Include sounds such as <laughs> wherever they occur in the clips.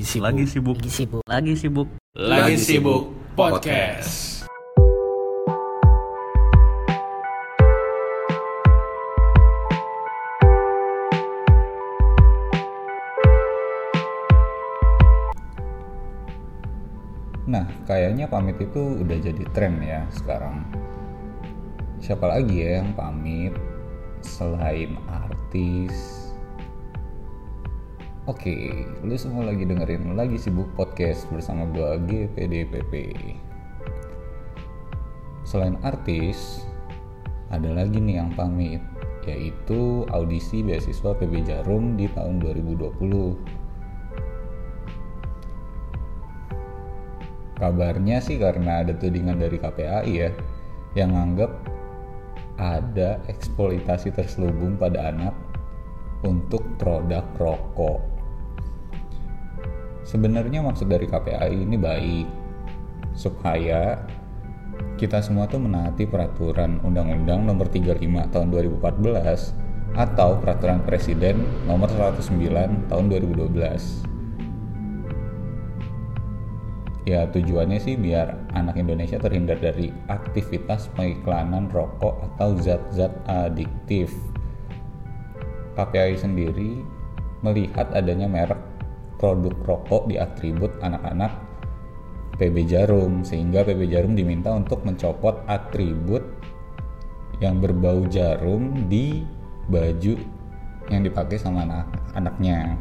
Lagi sibuk. Lagi sibuk. Lagi sibuk. Lagi sibuk. Lagi sibuk podcast. Nah, kayaknya pamit itu udah jadi tren ya sekarang. Siapa lagi ya yang pamit selain artis? Oke, lu semua lagi dengerin lagi sibuk podcast bersama gua GPDPP. Selain artis, ada lagi nih yang pamit, yaitu audisi beasiswa PB Jarum di tahun 2020. Kabarnya sih karena ada tudingan dari KPAI ya yang nganggap ada eksploitasi terselubung pada anak untuk produk rokok. Sebenarnya maksud dari KPAI ini baik supaya kita semua tuh menaati peraturan Undang-Undang Nomor 35 Tahun 2014 atau Peraturan Presiden Nomor 109 Tahun 2012 ya tujuannya sih biar anak Indonesia terhindar dari aktivitas pengiklanan rokok atau zat-zat adiktif. KPAI sendiri melihat adanya merek produk rokok di atribut anak-anak PB Jarum sehingga PB Jarum diminta untuk mencopot atribut yang berbau jarum di baju yang dipakai sama anak-anaknya.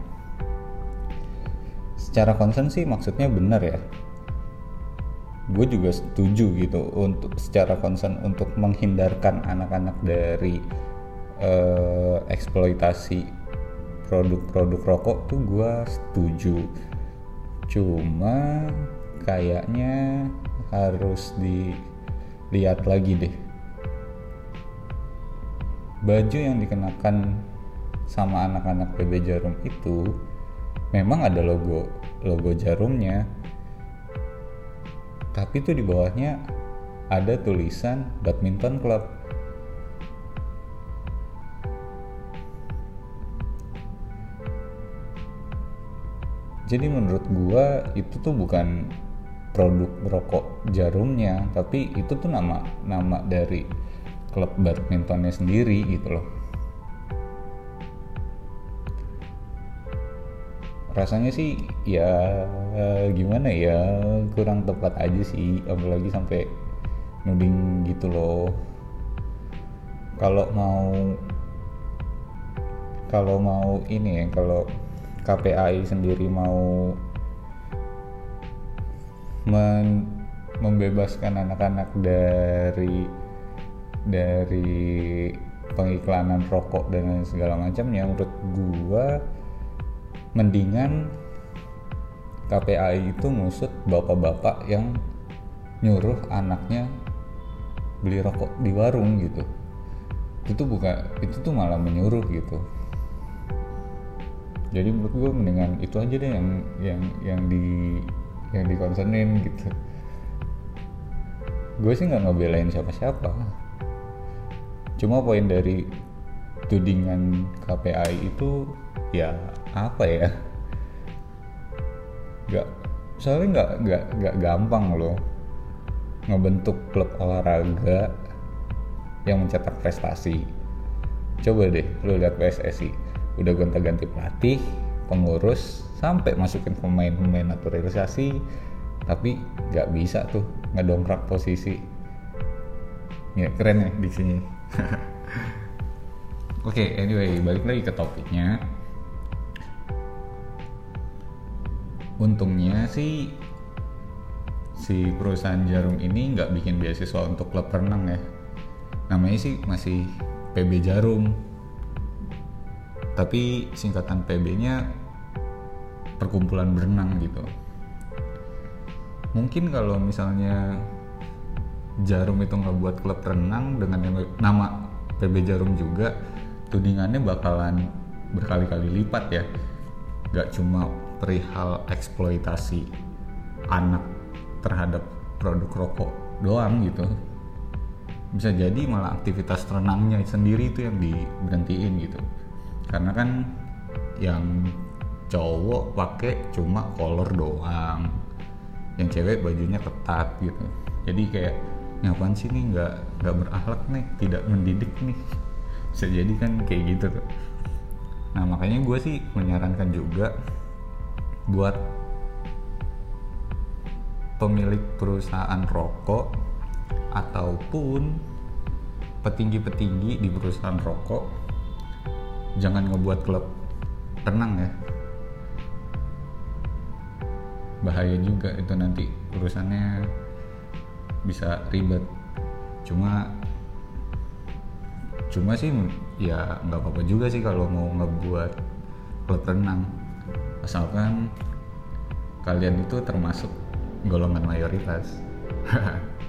Secara concern sih maksudnya benar ya, gue juga setuju gitu untuk secara concern untuk menghindarkan anak-anak dari uh, eksploitasi produk-produk rokok tuh gue setuju. Cuma kayaknya harus dilihat lagi deh. Baju yang dikenakan sama anak-anak PB Jarum itu memang ada logo logo jarumnya. Tapi tuh di bawahnya ada tulisan badminton club jadi menurut gua itu tuh bukan produk rokok jarumnya tapi itu tuh nama nama dari klub badmintonnya sendiri gitu loh. Rasanya sih ya gimana ya kurang tepat aja sih apalagi sampai nuding gitu loh. Kalau mau kalau mau ini ya kalau KPAI sendiri mau men, membebaskan anak-anak dari dari pengiklanan rokok dan segala macamnya menurut gua mendingan KPAI itu ngusut bapak-bapak yang nyuruh anaknya beli rokok di warung gitu. Itu bukan itu tuh malah menyuruh gitu jadi menurut gue mendingan itu aja deh yang yang yang di yang dikonsernin gitu. Gue sih nggak ngebelain siapa-siapa. Cuma poin dari tudingan KPAI itu ya apa ya? Nggak soalnya nggak nggak nggak gampang loh ngebentuk klub olahraga yang mencetak prestasi. Coba deh lo lihat PSSI udah gonta-ganti pelatih pengurus sampai masukin pemain-pemain naturalisasi. Tapi nggak bisa tuh ngedongkrak posisi. Ya keren ya di sini. <laughs> Oke okay, anyway balik lagi ke topiknya. Untungnya sih si perusahaan jarum ini nggak bikin beasiswa untuk klub renang ya. Namanya sih masih PB Jarum tapi singkatan PB nya perkumpulan berenang gitu. Mungkin kalau misalnya Jarum itu nggak buat klub renang dengan nama PB Jarum juga tudingannya bakalan berkali-kali lipat ya. Nggak cuma perihal eksploitasi anak terhadap produk rokok doang gitu. Bisa jadi malah aktivitas renangnya sendiri itu yang diberhentiin gitu karena kan yang cowok pakai cuma kolor doang. Yang cewek bajunya ketat gitu. Jadi kayak ngapain sih nih? Nggak nggak berakhlak nih tidak mendidik nih. Bisa jadi kan kayak gitu tuh. Nah makanya gue sih menyarankan juga buat pemilik perusahaan rokok ataupun petinggi-petinggi di perusahaan rokok jangan ngebuat klub renang ya. Bahaya juga itu nanti urusannya bisa ribet. Cuma cuma sih ya nggak apa-apa juga sih kalau mau ngebuat klub renang asalkan kalian itu termasuk golongan mayoritas <laughs>